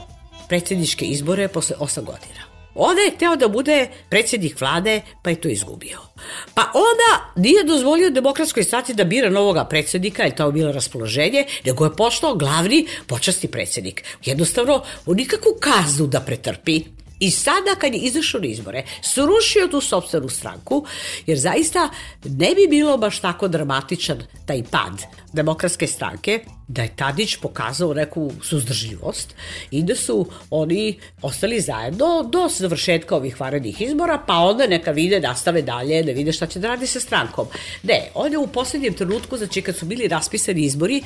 predsjedničke izbore posle 8 godina. Onda je hteo da bude predsjednik vlade, pa je to izgubio. Pa onda nije dozvolio demokratskoj stati da bira novoga predsjednika, jer to je bilo raspoloženje, nego je postao glavni počasni predsjednik. Jednostavno, on nikakvu kaznu da pretrpi. I sada kad je izašao na izbore, srušio tu sobstvenu stranku, jer zaista ne bi bilo baš tako dramatičan taj pad demokratske stranke, da je Tadić pokazao neku suzdržljivost i da su oni ostali zajedno do završetka ovih varenih izbora, pa onda neka vide, nastave dalje, da vide šta će da radi sa strankom. Ne, on je u poslednjem trenutku, znači kad su bili raspisani izbori,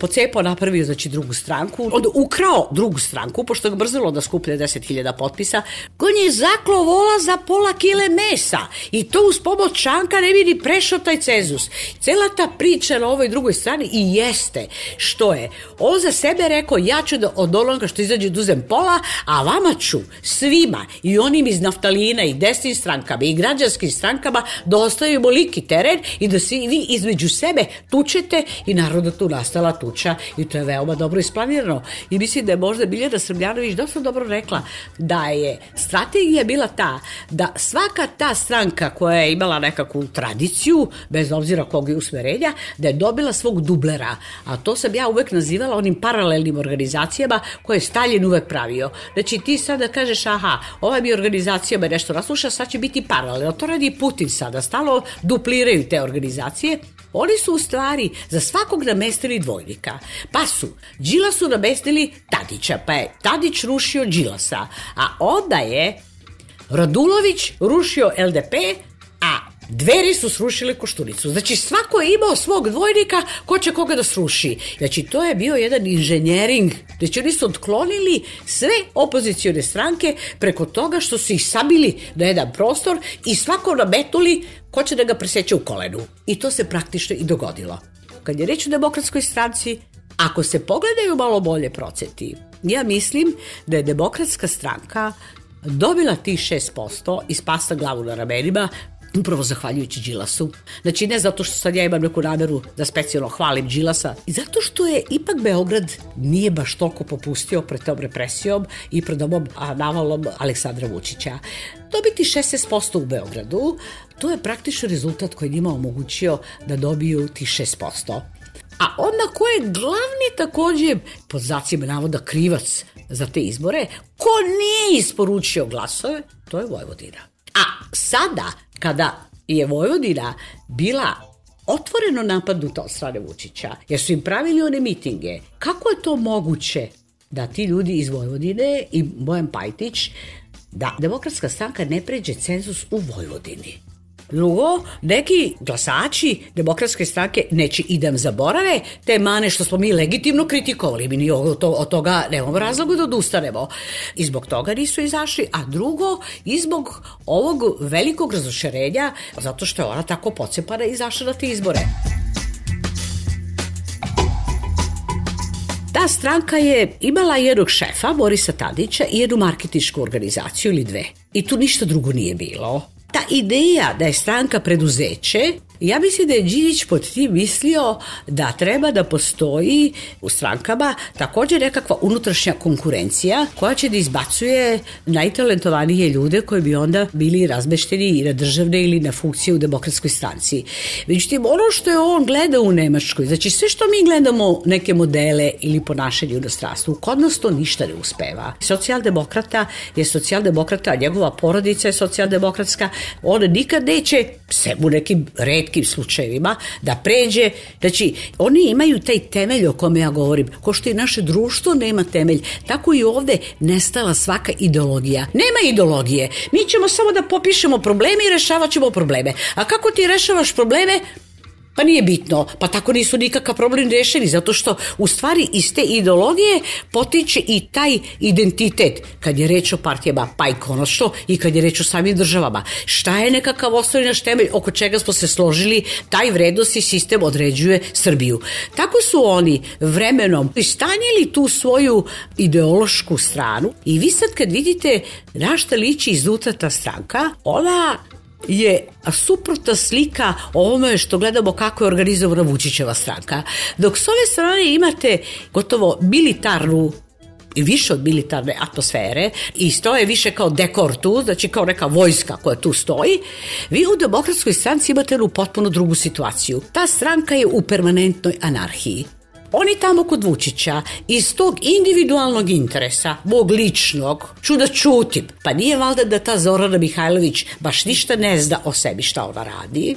pocepao napravio znači drugu stranku, onda ukrao drugu stranku, pošto je brzalo da skuplja 10.000 potpisa, on je zaklo vola za pola kile mesa i to uz pomoć čanka ne vidi ni prešao taj cezus. Cela ta priča na ovoj drugoj strani i jeste što je on za sebe rekao ja ću da od onoga što izađe duzem da pola, a vama ću svima i onim iz naftalina i desnim strankama i građanskim strankama da ostavimo liki teren i da svi vi između sebe tučete i naroda tu nastala tuča i to je veoma dobro isplanirano i mislim da je možda Biljana Srbljanović dosta dobro rekla da je strategija bila ta da svaka ta stranka koja je imala nekakvu tradiciju, bez obzira kog je usmerenja, da je dobila svog tog dublera, a to sam ja uvek nazivala onim paralelnim organizacijama koje Stalin uvek pravio. Znači ti sada da kažeš aha, ova bi organizacija me nešto nasluša, sad će biti paralelno. To radi Putin sada, stalo dupliraju te organizacije, Oni su u stvari za svakog namestili dvojnika. Pa su su namestili Tadića, pa je Tadić rušio Đilasa, a onda je Radulović rušio LDP, a Dveri su srušile Koštunicu. Znači, svako je imao svog dvojnika ko će koga da sruši. Znači, to je bio jedan inženjering. Znači, oni su odklonili sve opozicione stranke preko toga što su ih sabili na jedan prostor i svako nametuli ko će da ga preseće u kolenu. I to se praktično i dogodilo. Kad je reč o demokratskoj stranci, ako se pogledaju malo bolje proceti, ja mislim da je demokratska stranka dobila ti 6% i spasa glavu na ramenima upravo zahvaljujući Đilasu. Znači ne zato što sad ja imam neku nameru da specijalno hvalim Đilasa, i zato što je ipak Beograd nije baš toliko popustio pred tom represijom i pred ovom navalom Aleksandra Vučića. Dobiti 16% u Beogradu, to je praktično rezultat koji njima omogućio da dobiju ti 6%. A onda ko je glavni takođe, pod znacima navoda, krivac za te izbore, ko nije isporučio glasove, to je Vojvodina. A sada kada je Vojvodina bila otvoreno napadnuta od strane Vučića, jer su im pravili one mitinge. Kako je to moguće da ti ljudi iz Vojvodine i Bojan Pajtić da demokratska stranka ne pređe cenzus u Vojvodini? Drugo, neki glasači demokratske stranke neće i da zaborave te mane što smo mi legitimno kritikovali. Mi ni od, to, od toga nemamo razloga da odustanemo. I zbog toga nisu izašli. A drugo, i zbog ovog velikog razošerenja, zato što je ona tako pocepana izašla na te izbore. Ta stranka je imala jednog šefa, Borisa Tadića, i jednu marketičku organizaciju ili dve. I tu ništa drugo nije bilo. questa idea da Stanca Predusece Ja mislim da je Đinjić pod tim mislio da treba da postoji u strankama takođe nekakva unutrašnja konkurencija koja će da izbacuje najtalentovanije ljude koji bi onda bili razmešteni i na državne ili na funkcije u demokratskoj stranci. Međutim, ono što je on gleda u Nemačkoj, znači sve što mi gledamo neke modele ili ponašanje u inostranstvu, kod nas to ništa ne uspeva. Socijaldemokrata je socijaldemokrata, njegova porodica je socijaldemokratska, on nikad neće, sem u nekim red rijetkim slučajevima, da pređe. Znači, oni imaju taj temelj o kome ja govorim. Ko što i naše društvo nema temelj, tako i ovde nestala svaka ideologija. Nema ideologije. Mi ćemo samo da popišemo probleme i rešavat ćemo probleme. A kako ti rešavaš probleme? Pa nije bitno, pa tako nisu nikakav problem rešeni, zato što u stvari iz te ideologije potiče i taj identitet kad je reč o partijama, pa i konačno i kad je reč o samim državama. Šta je nekakav osnovni naš temelj oko čega smo se složili, taj vrednost sistem određuje Srbiju. Tako su oni vremenom istanjili tu svoju ideološku stranu i vi sad kad vidite na šta liči izduta ta stranka, ona je suprotna slika ovome što gledamo kako je organizovana Vučićeva stranka. Dok s ove strane imate gotovo militarnu i više od militarne atmosfere i stoje više kao dekor tu, znači kao neka vojska koja tu stoji, vi u demokratskoj stranci imate jednu potpuno drugu situaciju. Ta stranka je u permanentnoj anarhiji. Oni tamo kod Vučića iz tog individualnog interesa, mog ličnog, ću da čutim. Pa nije valjda da ta Zorana Mihajlović baš ništa ne zna o sebi šta ona radi?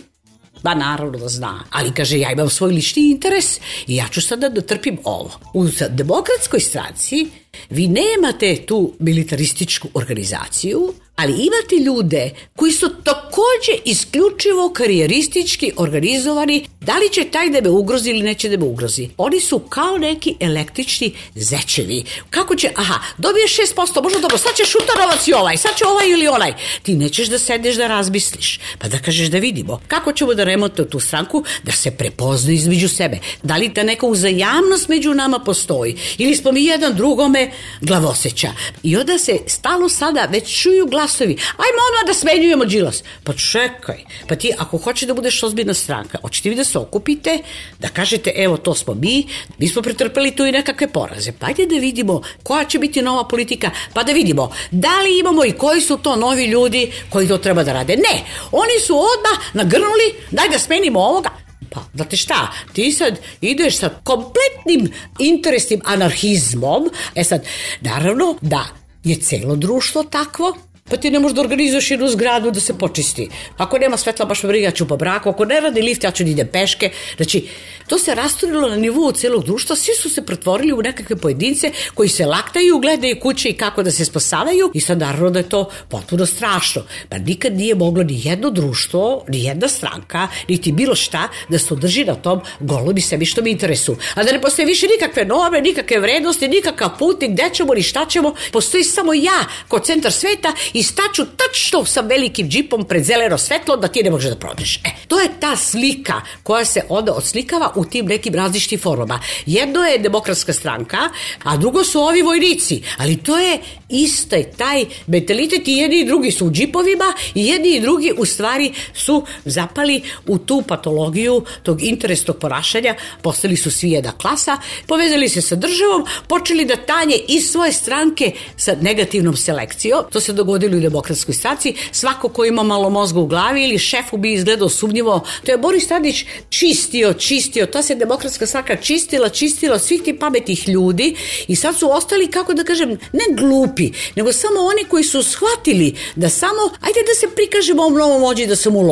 Ba naravno da zna, ali kaže ja imam svoj lični interes i ja ću sada da trpim ovo. U demokratskoj stranci vi nemate tu militarističku organizaciju, ali imate ljude koji su takođe isključivo karijeristički organizovani, da li će taj da me ugrozi ili neće da me ugrozi. Oni su kao neki električni zečevi. Kako će, aha, dobiješ 6%, možda dobro, sad će šutarovac i ovaj, sad će ovaj ili onaj. Ti nećeš da sedeš da razmisliš, pa da kažeš da vidimo kako ćemo da remontno tu stranku, da se prepozna između sebe. Da li ta neka uzajamnost među nama postoji ili smo mi jedan drugome glavoseća. I onda se stalo sada već čuju glas glasovi, ajmo odmah da smenjujemo Đilas. Pa čekaj, pa ti ako hoće da budeš ozbiljna stranka, hoćete vi da se okupite, da kažete evo to smo mi, mi smo pretrpeli tu i nekakve poraze, pa ajde da vidimo koja će biti nova politika, pa da vidimo da li imamo i koji su to novi ljudi koji to treba da rade. Ne, oni su odmah nagrnuli, daj da smenimo ovoga, Pa, znate šta, ti sad ideš sa kompletnim interesnim anarhizmom, e sad, naravno da je celo društvo takvo, Pa ti ne možeš da organizuješ jednu zgradu da se počisti. Ako nema svetla, baš me briga, ja ću po braku. Ako ne radi lift, ja ću da idem peške. Znači, to se rasturilo na nivou celog društva. Svi su se pretvorili u nekakve pojedince koji se laktaju, gledaju kuće i kako da se spasavaju. I sad, naravno da je to potpuno strašno. Pa nikad nije moglo ni jedno društvo, ni jedna stranka, niti bilo šta da se održi na tom golom i sebišnom interesu. A da ne postoje više nikakve nove, nikakve vrednosti, nikakav put, ni gde ćemo, ni šta ćemo. Postoji samo ja, kao centar sveta i staću tačno sa velikim džipom pred zeleno svetlo da ti ne možeš da prođeš. E, to je ta slika koja se onda odslikava u tim nekim različitim formama. Jedno je demokratska stranka, a drugo su ovi vojnici, ali to je iste taj mentalitet i jedni i drugi su u džipovima i jedni i drugi u stvari su zapali u tu patologiju tog interesnog ponašanja, postali su svi jedna klasa, povezali se sa državom, počeli da tanje i svoje stranke sa negativnom selekcijom. To se dogodilo u demokratskoj staci. Svako ko ima malo mozga u glavi ili šefu bi izgledao sumnjivo. To je Boris Tadić čistio, čistio. Ta se demokratska saka čistila, čistila svih ti pametnih ljudi i sad su ostali, kako da kažem, ne glupi, crpi, nego samo oni koji su shvatili da samo, ajde da se prikažemo ovom novom ođi da sam mu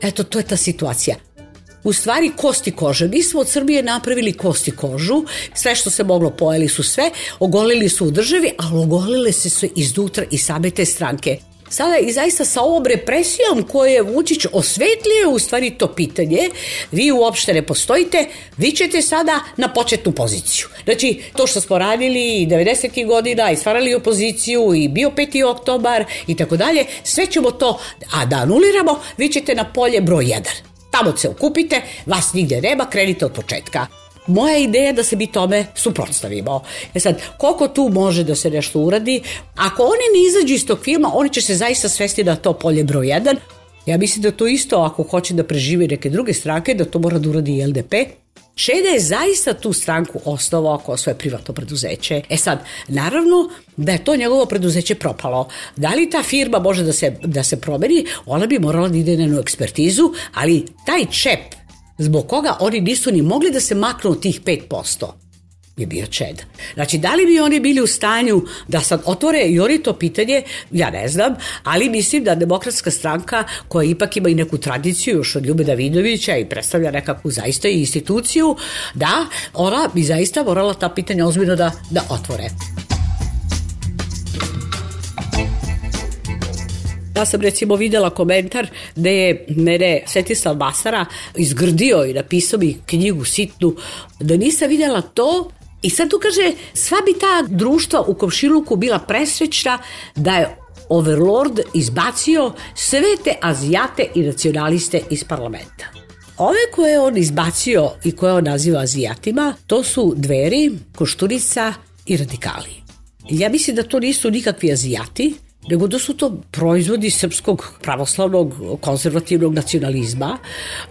Eto, to je ta situacija u stvari kosti kože. Mi smo od Srbije napravili kosti kožu, sve što se moglo pojeli su sve, ogolili su u državi, ali ogolile se su izdutra i same te stranke. Sada i zaista sa ovom represijom koje Vučić osvetlio u stvari to pitanje, vi uopšte ne postojite, vi ćete sada na početnu poziciju. Znači, to što smo radili i 90. godina i stvarali opoziciju i bio 5. oktobar i tako dalje, sve ćemo to, a da anuliramo, vi ćete na polje broj 1. Tamo se okupite, vas nigde nema, krenite od početka. Moja ideja je da se mi tome suprotstavimo. E sad, koliko tu može da se nešto uradi? Ako oni ne izađu iz tog filma, oni će se zaista svesti na to polje broj 1. Ja mislim da to isto, ako hoće da preživi neke druge stranke, da to mora da uradi i LDP, Šeda je zaista tu stranku osnovao kao svoje privatno preduzeće. E sad, naravno da je to njegovo preduzeće propalo. Da li ta firma može da se, da se promeni? Ona bi morala da ide na jednu ekspertizu, ali taj čep zbog koga oni nisu ni mogli da se maknu od tih 5% je bio čed. Znači, da li bi oni bili u stanju da sad otvore i oni to pitanje, ja ne znam, ali mislim da demokratska stranka koja ipak ima i neku tradiciju još od Ljube Davidovića i predstavlja nekakvu zaista instituciju, da, ona bi zaista morala ta pitanja ozbiljno da, da otvore. Ja sam recimo videla komentar da je mene Svetislav Basara izgrdio i napisao mi knjigu sitnu, da nisam videla to I sad tu kaže, sva bi ta društva u komšiluku bila presrećna da je Overlord izbacio sve te azijate i nacionaliste iz parlamenta. Ove koje je on izbacio i koje on naziva azijatima, to su dveri, koštunica i radikali. Ja mislim da to nisu nikakvi azijati, nego da su to proizvodi srpskog pravoslavnog konzervativnog nacionalizma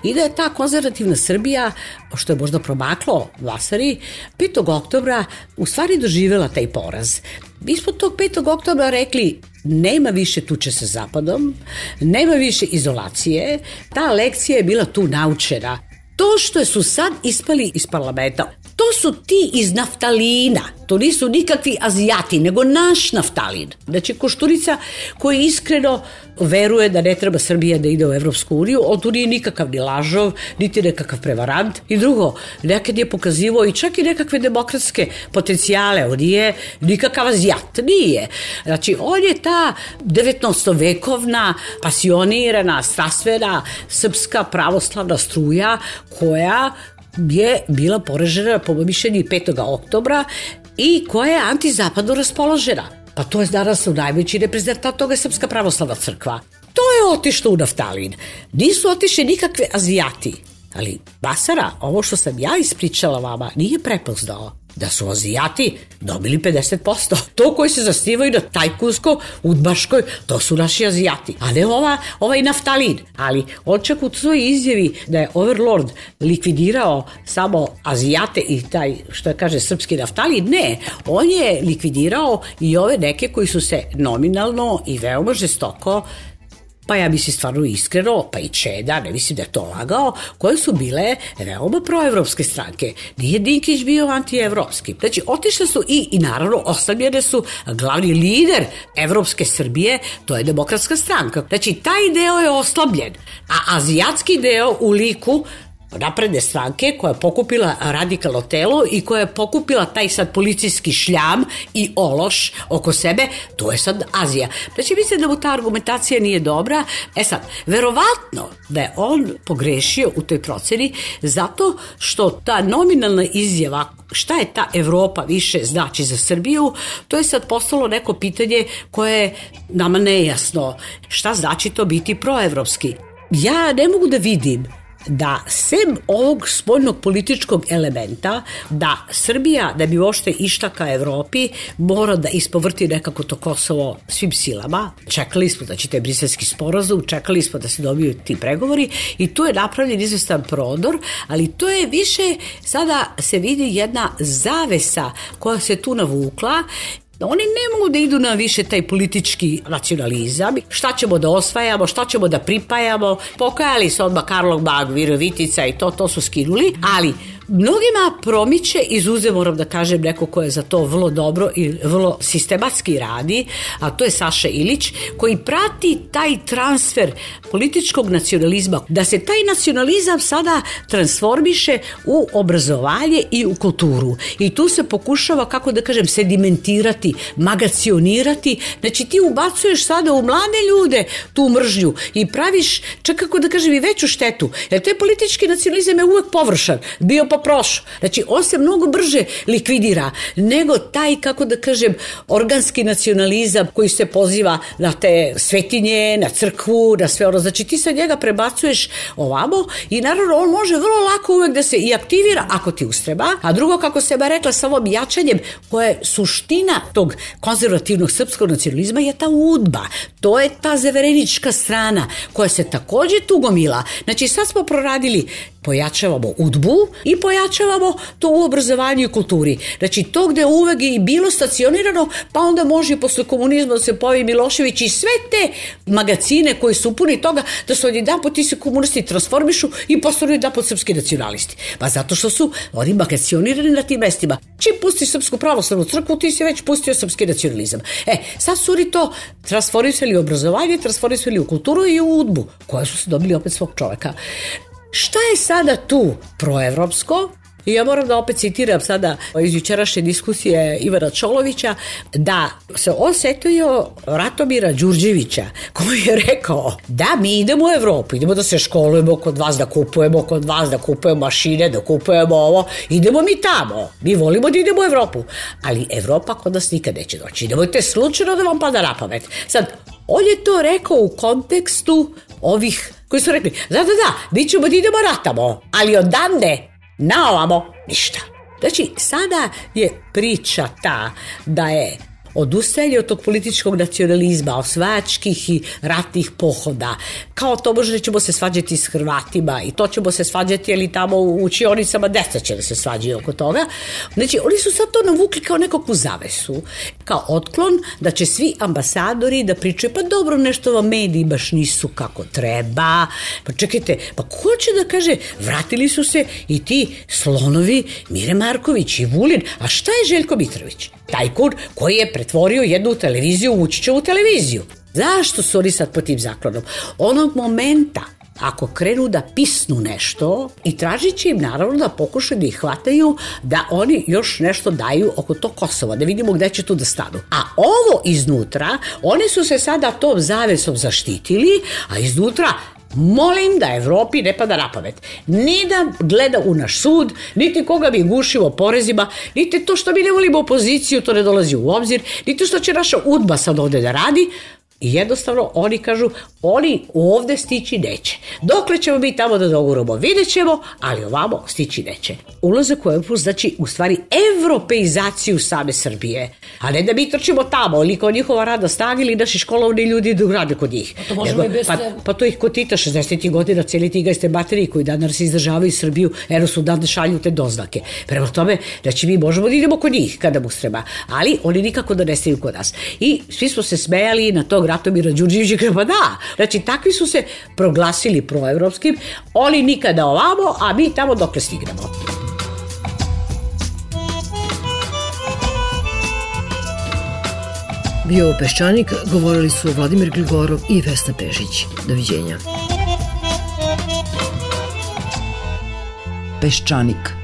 i da je ta konzervativna Srbija, što je možda promaklo Vasari, 5. oktobra u stvari doživela taj poraz. Mi smo tog 5. oktobra rekli nema više tuče sa zapadom, nema više izolacije, ta lekcija je bila tu naučena. To što su sad ispali iz parlamenta, to su ti iz naftalina. To nisu nikakvi azijati, nego naš naftalin. Znači, Košturica koji iskreno veruje da ne treba Srbija da ide u Evropsku uniju, on tu nije nikakav ni lažov, niti nekakav prevarant. I drugo, nekad je pokazivao i čak i nekakve demokratske potencijale, on nije nikakav azijat, nije. Znači, on je ta 19. vekovna, pasionirana, strastvena, srpska pravoslavna struja koja je bila poražena po mišljenju 5. oktobra i koja je antizapadno raspoložena. Pa to je danas u najveći reprezentant toga je Srpska pravoslavna crkva. To je otišlo u naftalin. Nisu otišli nikakve Azijati. Ali, Basara, ovo što sam ja ispričala vama nije prepoznao da su Azijati dobili 50%. To koji se zasnivaju na tajkunsko, udbaškoj, to su naši Azijati. A ne ova, ovaj naftalin. Ali on čak u svojoj izjavi da je Overlord likvidirao samo Azijate i taj, što je kaže, srpski naftalin. Ne, on je likvidirao i ove neke koji su se nominalno i veoma žestoko pa ja mislim stvarno iskreno, pa i Čeda, ne mislim da je to lagao, koje su bile veoma proevropske stranke. Nije Dinkić bio antievropski. Znači, otišle su i, i naravno, ostavljene su glavni lider Evropske Srbije, to je demokratska stranka. Znači, taj deo je oslabljen, a azijatski deo u liku napredne stranke koja je pokupila radikalno telo i koja je pokupila taj sad policijski šljam i ološ oko sebe, to je sad Azija. Znači, mislim da mu ta argumentacija nije dobra. E sad, verovatno da je on pogrešio u toj proceni zato što ta nominalna izjava šta je ta Evropa više znači za Srbiju, to je sad postalo neko pitanje koje je nama nejasno. Šta znači to biti proevropski? Ja ne mogu da vidim da sem ovog spoljnog političkog elementa da Srbija da bi uopšte išla ka Evropi mora da ispovrti nekako to Kosovo svim silama. Čekali smo da će taj briselski sporazum, čekali smo da se dobiju ti pregovori i tu je napravljen izvestan prodor, ali to je više sada se vidi jedna zavesa koja se tu navukla Da oni ne mogu da idu na više taj politički nacionalizam, šta ćemo da osvajamo, šta ćemo da pripajamo, pokajali se odmah Karlog Mag, Virovitica i to, to su skinuli, ali Mnogima promiče, izuze moram da kažem neko ko je za to vrlo dobro i vrlo sistematski radi, a to je Saša Ilić, koji prati taj transfer političkog nacionalizma, da se taj nacionalizam sada transformiše u obrazovanje i u kulturu. I tu se pokušava, kako da kažem, sedimentirati, magacionirati, znači ti ubacuješ sada u mlade ljude tu mržnju i praviš, čak kako da kažem, i veću štetu, jer to je politički nacionalizam je uvek površan, bio poprošao. Znači, on se mnogo brže likvidira nego taj, kako da kažem, organski nacionalizam koji se poziva na te svetinje, na crkvu, na sve ono. Znači, ti se njega prebacuješ ovamo i naravno on može vrlo lako uvek da se i aktivira ako ti ustreba. A drugo, kako se ba rekla, sa ovom jačanjem koja je suština tog konzervativnog srpskog nacionalizma je ta udba. To je ta zeverenička strana koja se takođe tu gomila. Znači, sad smo proradili pojačavamo udbu i pojačavamo to u obrazovanju i kulturi. Znači, to gde uvek je bilo stacionirano, pa onda može posle komunizma da se pojavi Milošević i sve te magazine koji su puni toga da su odjedan po ti se komunisti transformišu i postanu da pod srpski nacionalisti. Pa zato što su oni magacionirani na tim mestima. Čim pusti srpsku pravoslavnu crkvu, ti si već pustio srpski nacionalizam. E, sad su oni to transformisali u obrazovanje, transformisali u kulturu i u udbu, koje su se dobili opet svog čoveka. Šta je sada tu proevropsko? ja moram da opet citiram sada iz jučerašnje diskusije Ivana Čolovića da se on setio Ratomira Đurđevića koji je rekao da mi idemo u Evropu, idemo da se školujemo kod vas, da kupujemo kod vas, da kupujemo mašine, da kupujemo ovo, idemo mi tamo, mi volimo da idemo u Evropu, ali Evropa kod nas nikad neće doći, nemojte slučajno da vam pada na pamet. Sad, on je to rekao u kontekstu ovih koji su rekli, da, da, da, bit ćemo da idemo ratamo, ali odande naovamo ništa. Znači, sada je priča ta da je odustajali od tog političkog nacionalizma, osvajačkih i ratnih pohoda. Kao to možda ćemo se svađati s Hrvatima i to ćemo se svađati, ali tamo u učionicama deca će da se svađaju oko toga. Znači, oni su sad to navukli kao nekakvu zavesu, kao otklon da će svi ambasadori da pričaju, pa dobro, nešto vam mediji baš nisu kako treba, pa čekajte, pa ko će da kaže, vratili su se i ti slonovi Mire Marković i Vulin, a šta je Željko Mitrović? tajkun koji je pretvorio jednu televiziju u Vučićevu televiziju. Zašto su oni sad po tim zaklonom? Onog momenta ako krenu da pisnu nešto i tražit će im naravno da pokušaju da ih hvataju da oni još nešto daju oko to Kosova, da vidimo gde će tu da stanu. A ovo iznutra, oni su se sada tom zavesom zaštitili, a iznutra Molim da Evropi ne pada na pamet. Ni da gleda u naš sud, niti koga bi gušimo porezima, niti to što mi ne volimo opoziciju, to ne dolazi u obzir, niti što će naša udba sad ovde da radi, I jednostavno oni kažu, oni ovde stići neće. Dokle ćemo mi tamo da doguramo, vidjet ćemo, ali ovamo stići neće. Ulazak u Europu znači u stvari evropeizaciju same Srbije, a ne da mi trčimo tamo, ili kao njihova rada snaga ili naši školovni ljudi idu grade kod njih. Pa to možemo Nego, i bez... Pa, pa to ih kotita 60. godina, cijeli ti gajste bateriji koji danas izdržavaju Srbiju, eno su danas šalju te doznake. Prema tome, znači mi možemo da idemo kod njih kada mu treba, ali oni nikako da nestaju kod nas. I svi smo se smejali na tog Bratomira Đurđevića, kaže, pa da. Znači, takvi su se proglasili proevropskim, oni nikada ovamo, a mi tamo dokle stignemo. Bio Peščanik, govorili su Vladimir Gligorov i Vesna Pešić. Doviđenja. Peščanik.